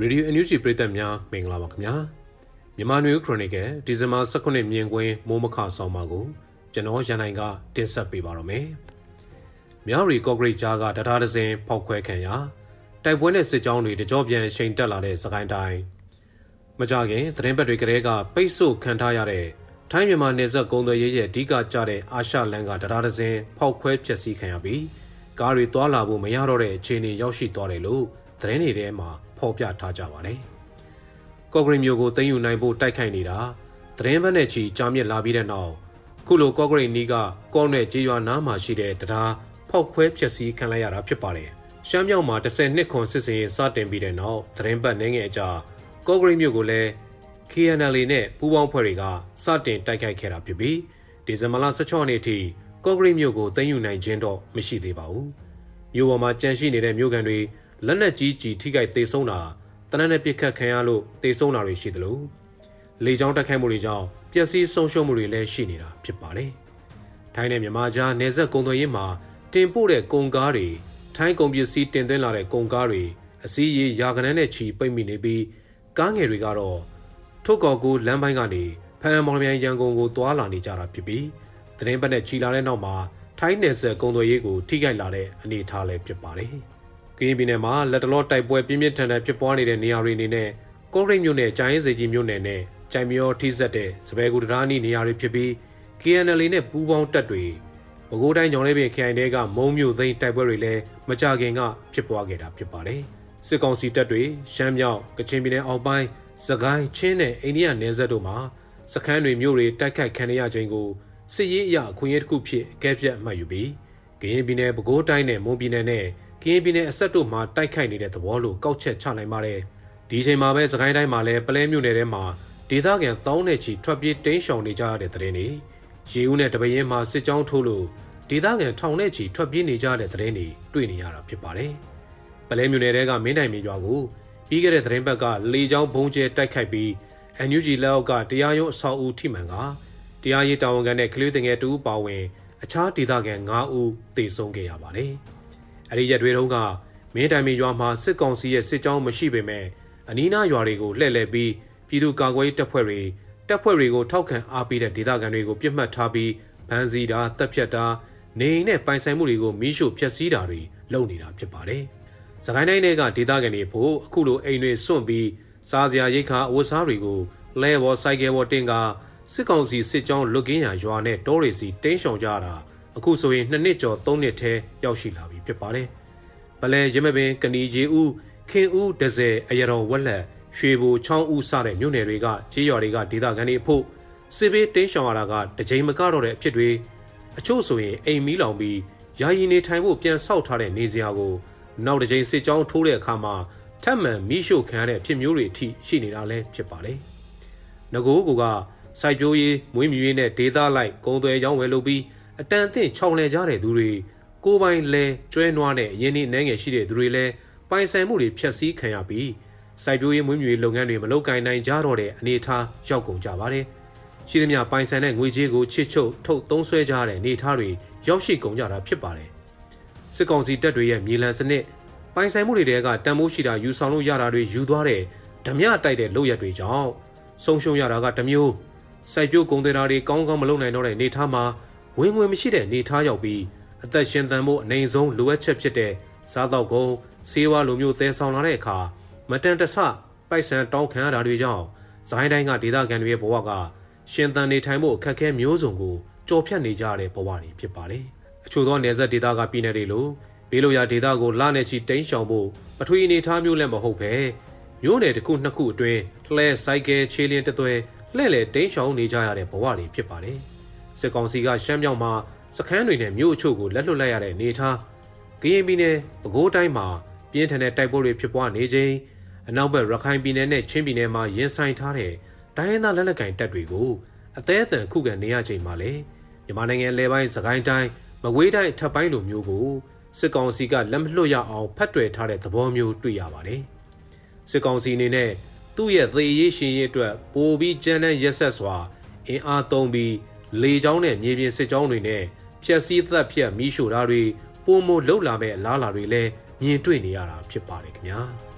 ရေဒီယိုအန်ယူဂျီပရိသတ်များမင်္ဂလာပါခင်ဗျာမြန်မာနွေခရိုနီကယ်ဒီဇင်ဘာ18မြင်ကွင်းမိုးမခဆောင်ပါကိုကျွန်တော်ရန်နိုင်ကတင်ဆက်ပေးပါတော့မယ်မြောက်ရီကော့ဂရိတ်ကြားကတရားဒဇင်ဖောက်ခွဲခံရတိုက်ပွဲနဲ့စစ်ကြောင်းတွေတကြောပြန်ရှိန်တက်လာတဲ့စကိုင်းတိုင်းမကြခင်သတင်းပတ်တွေကလေးကပိတ်ဆို့ခံထားရတဲ့ထိုင်းမြန်မာနယ်စပ်ကုန်းသွယ်ရေးရဲ့အဓိကကျတဲ့အာရှလန်ကတရားဒဇင်ဖောက်ခွဲဖျက်ဆီးခံရပြီးကားတွေတွာလာဖို့မရတော့တဲ့အခြေအနေရောက်ရှိသွားတယ်လို့သတင်းတွေထဲမှာဖော် ပြထားကြပါတယ်။ကော့ဂရိတ်မြို့ကိုသိမ်းယူနိုင်ဖို့တိုက်ခိုက်နေတာသတင်းဘက်နဲ့ချီကြားမြစ်လာပြီးတဲ့နောက်ခုလိုကော့ဂရိတ်နီးကကော့နယ်ကြေးရွာနားမှာရှိတဲ့တရားဖောက်ခွဲဖျက်ဆီးခံလိုက်ရတာဖြစ်ပါတယ်။ရှမ်းမြောက်မှာ10နှစ်ခွန်စစ်စင်စတင်ပြီးတဲ့နောက်သတင်းဘက်နေငယ်အကြာကော့ဂရိတ်မြို့ကိုလည်း KNL နဲ့ပူးပေါင်းဖွဲ့တွေကစတင်တိုက်ခိုက်ခဲ့တာဖြစ်ပြီးဒီဇင်ဘာလ16ရက်နေ့ထိကော့ဂရိတ်မြို့ကိုသိမ်းယူနိုင်ခြင်းတော့မရှိသေးပါဘူး။မြို့ပေါ်မှာကြန့်ရှိနေတဲ့မြို့ကန်တွေ လက်နက်ကြီးကြီးထိခိုက်သေးဆုံးတာတနက်နဲ့ပစ်ခတ်ခံရလို့သေဆုံးတာတွေရှိသလိုလေကြောင်းတိုက်ခိုက်မှုတွေကြောင့်ပျက်စီးဆုံးရှုံးမှုတွေလည်းရှိနေတာဖြစ်ပါတယ်။ထိုင်းနဲ့မြန်မာကြားနယ်စပ်ကုန်သွယ်ရေးမှာတင်ပို့တဲ့ကုန်ကားတွေထိုင်းကုန်ပစ္စည်းတင်သွင်းလာတဲ့ကုန်ကားတွေအစည်းအရေးရာကနန်းနဲ့ချီပိတ်မိနေပြီးကားငယ်တွေကတော့ထုတ်ကော်ကိုလမ်းပိုင်းကနေဖန်မော်လမြိုင်ရန်ကုန်ကိုသွားလာနေကြတာဖြစ်ပြီးသတင်းပတ်နဲ့ချီလာတဲ့နောက်မှာထိုင်းနယ်စပ်ကုန်သွယ်ရေးကိုထိခိုက်လာတဲ့အနေအထားလည်းဖြစ်ပါတယ်။ ကရင်ပြည်နယ်မှာလက်တလောတိုက်ပွဲပြင်းပြင်းထန်ထန်ဖြစ်ပွားနေတဲ့နေရာတွေအနေနဲ့ကော့ရိတ်မြို့နယ်ကျိုင်းစေကြီးမြို့နယ်နဲ့ကြိုင်မြောထိစက်တဲ့စပယ်ကူတရာနီနေရာတွေဖြစ်ပြီး KNL နဲ့ပူးပေါင်းတပ်တွေပဲခူးတိုင်းညောင်လေးပင်ခရိုင်တဲကမုံမြို့သိမ်းတိုက်ပွဲတွေလည်းမကြခင်ကဖြစ်ပွားခဲ့တာဖြစ်ပါတယ်။စစ်ကောင်စီတပ်တွေရှမ်းမြောက်ကချင်ပြည်နယ်အောက်ပိုင်းစကိုင်းချင်းနဲ့အိန္ဒိယနယ်စပ်တို့မှာစခန်းတွေမြို့တွေတိုက်ခိုက်ခံရခြင်းကိုစစ်ရေးအရာအခွင့်အရေးတစ်ခုဖြစ်အကဲဖြတ်မှတ်ယူပြီးကရင်ပြည်နယ်ပဲခူးတိုင်းနဲ့မွန်ပြည်နယ်နဲ့ ကရင်ပြည်နယ်အဆက်တို့မှာတိုက်ခိုက်နေတဲ့သဘောလို့ကောက်ချက်ချနိုင်ပါတယ်ဒီအချိန်မှာပဲစကိုင်းတိုင်းမှာလည်းပလဲမြို့နယ်ထဲမှာဒေသခံသောင်းနဲ့ချီထွက်ပြေးတိမ်းရှောင်နေကြရတဲ့တဲ့င်းတွေရေဦးနဲ့တပရင်မှာစစ်ကြောင်းထိုးလို့ဒေသခံထောင်နဲ့ချီထွက်ပြေးနေကြတဲ့တဲ့င်းတွေတွေ့နေရတာဖြစ်ပါတယ်ပလဲမြို့နယ်ထဲကမင်းတိုင်မြေရွာကိုပြီးခဲ့တဲ့သတင်းပတ်ကလေကြောင်းဘုံကျဲတိုက်ခိုက်ပြီး NUG လက်အောက်ကတရားရုံးအဆောက်အဦထိမှန်ကတရားရေးတာဝန်ခံတဲ့ကလေးငယ်တူပါဝင် အခြားဒေသခံ9ဦးသေဆုံးခဲ့ရပါတယ်။ အဲဒီရက်တွေတုန်းကမင်းတိုင်မီရွာမှာစစ်ကောင်စီရဲ့စစ်ကြောင်းမရှိပေမဲ့အနီးနားရွာတွေကိုလှည့်လည်ပြီးပြည်သူ့ကာကွယ်ရေးတပ်ဖွဲ့တွေတပ်ဖွဲ့တွေကိုထောက်ခံအားပေးတဲ့ဒေသခံတွေကိုပြစ်မှတ်ထားပြီးဗန်းစီတာတပ်ဖြတ်တာနေအိမ်နဲ့ပိုင်ဆိုင်မှုတွေကိုမီးရှို့ဖျက်ဆီးတာတွေလုပ်နေတာဖြစ်ပါတယ်။စကိုင်းတိုင်းတွေကဒေသခံတွေဖို့အခုလိုအိမ်တွေစွန့်ပြီးစားစရာရိတ်ခါအဝတ်စားတွေကိုလဲဘော်စိုက်ကဲဘော်တင်ကစစ်ကောင်စီစစ်ကြောင်းလွတ်ကင်းရာရွာနဲ့တောတွေစီတင်းရှောင်ကြတာ အခုဆိုရင်နှစ်နှစ်ကျော်သုံးနှစ်ထဲရောက်ရှိလာပြီဖြစ်ပါတယ်။ပလဲရမပင်ကဏီကြီးဦးခင်ဦးဒဇယ်အရတော်ဝက်လက်ရွှေဘိုချောင်းဦးစတဲ့မြို့နယ်တွေကခြေရွာတွေကဒေသခံတွေအဖို့စစ်ဘေးတင်းရှောင်ရတာကတကြိမ်မကတော့တဲ့အဖြစ်တွေအချို့ဆိုရင်အိမ်မီးလောင်ပြီးယာယီနေထိုင်ဖို့ပြန်ဆောက်ထားတဲ့နေစရာကိုနောက်တစ်ကြိမ်စစ်ကြောင်းထိုးတဲ့အခါမှာထပ်မံမိရှို့ခံရတဲ့အဖြစ်မျိုးတွေအထိရှိနေတာလည်းဖြစ်ပါလေ။ငကိုးကူကစိုက်ပျိုးရေးမွေးမြူရေးနဲ့ဒေသလိုက်ကုံသွယ်ရောင်းဝယ်လုပ်ပြီး အတန်အသင့်ခြောက်လှန်ကြတဲ့သူတွေကိုပိုင်လဲကျွဲနွားနဲ့ရင်းနှီးနှဲငယ်ရှိတဲ့သူတွေလည်းပိုင်ဆိုင်မှုတွေဖျက်ဆီးခံရပြီးစိုက်ပျိုးရေးမွေးမြူရေးလုပ်ငန်းတွေမလုပ်ကိုင်နိုင်ကြတော့တဲ့အနေအထားရောက်ကုန်ကြပါတယ်။ရှိသမျှပိုင်ဆိုင်တဲ့ငွေကြေးကိုချစ်ချုပ်ထုတ်သုံးဆွဲကြတဲ့အနေအထားတွေရောက်ရှိကုန်ကြတာဖြစ်ပါတယ်။စစ်ကောင်စီတပ်တွေရဲ့မြေလံစနစ်ပိုင်ဆိုင်မှုတွေကတန်မိုးရှိတာယူဆောင်လို့ရတာတွေယူသွားတဲ့ဓမြတိုက်တဲ့လုပ်ရက်တွေကြောင့်ဆုံးရှုံးရတာကတမျိုးစိုက်ပျိုးကုန်သေးတာတွေကောင်းကောင်းမလုပ်နိုင်တော့တဲ့အနေအထားမှာ ဝင်ငွေမရှိတဲ့နေထားရောက်ပြီးအသက်ရှင်သန်ဖို့အနေဆုံးလိုအပ်ချက်ဖြစ်တဲ့စားသောက်ကုန်ဆေးဝါးလိုမျိုးသယ်ဆောင်လာတဲ့အခါမတန်တဆပိုက်ဆံတောင်းခံရတာတွေကြောင့်ဇိုင်းတိုင်းကဒေသခံတွေရဲ့ဘဝကရှင်သန်နေထိုင်ဖို့အခက်အခဲမျိုးစုံကိုကြော်ဖြတ်နေကြတဲ့ဘဝတွေဖြစ်ပါတယ်။အချို့သောနယ်စပ်ဒေသကပြည်နယ်တွေလိုဘေးလိုရာဒေသကိုလနဲ့ချီတိမ်းရှောင်ဖို့ပထဝီအနေထားမျိုးလည်းမဟုတ်ပဲမျိုးနယ်တစ်ခုနှစ်ခုအတွင်းလှဲစိုက်ကဲခြေလင်းတသွဲလှဲ့လေတိမ်းရှောင်နေကြရတဲ့ဘဝတွေဖြစ်ပါတယ်။ စစ်ကောင်စီကရှမ်းမြောက်မှာစခန်းတွေနဲ့မြို့အချို့ကိုလက်လွတ်လိုက်ရတဲ့အနေအထားကရင်ပြည်နယ်ပဲခူးတိုင်းမှာပြင်းထန်တဲ့တိုက်ပွဲတွေဖြစ်ပွားနေချိန်အနောက်ဘက်ရခိုင်ပြည်နယ်နဲ့ချင်းပြည်နယ်မှာရင်ဆိုင်ထားတဲ့တိုင်းရင်းသားလက်နက်ကိုင်တပ်တွေကိုအသေးအံခုခံနေရချိန်မှာလေမြန်မာနိုင်ငံလဲပိုင်းစကိုင်းတိုင်းမကွေးတိုင်းထပ်ပိုင်းလိုမျိုးကိုစစ်ကောင်စီကလက်မလွတ်ရအောင်ဖတ်တွယ်ထားတဲ့သဘောမျိုးတွေ့ရပါတယ်စစ်ကောင်စီအနေနဲ့သူ့ရဲ့သေရေးရှင်ရေးအတွက်ပိုပြီးကြမ်းတမ်းရက်ဆက်စွာအင်အားသုံးပြီး လေကြောင်းနဲ့မြေပြင်စစ်ကြောင်းတွေနဲ့ဖျက်ဆီးသက်ဖြတ်မိရှို့တာတွေပုံမလှုပ်လာမဲ့အလားအလာတွေလည်းမြင်တွေ့နေရတာဖြစ်ပါတယ်ခင်ဗျာ။